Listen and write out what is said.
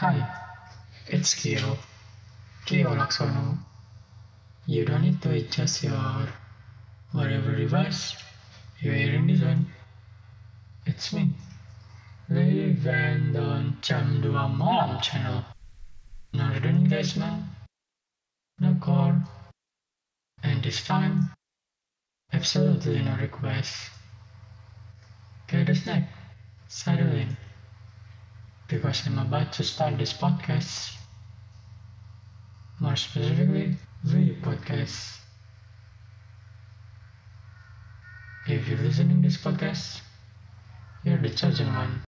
Hi, it's Kyo. Kyo Laksono. You don't need to adjust your whatever device you're hearing this one. It's me. Live and on 2 Malam channel. No written engagement, no call, and this time, absolutely no request. Get a snack, settle in, because I'm about to start this podcast. More specifically, the podcast. If you're listening this podcast, you're the chosen one.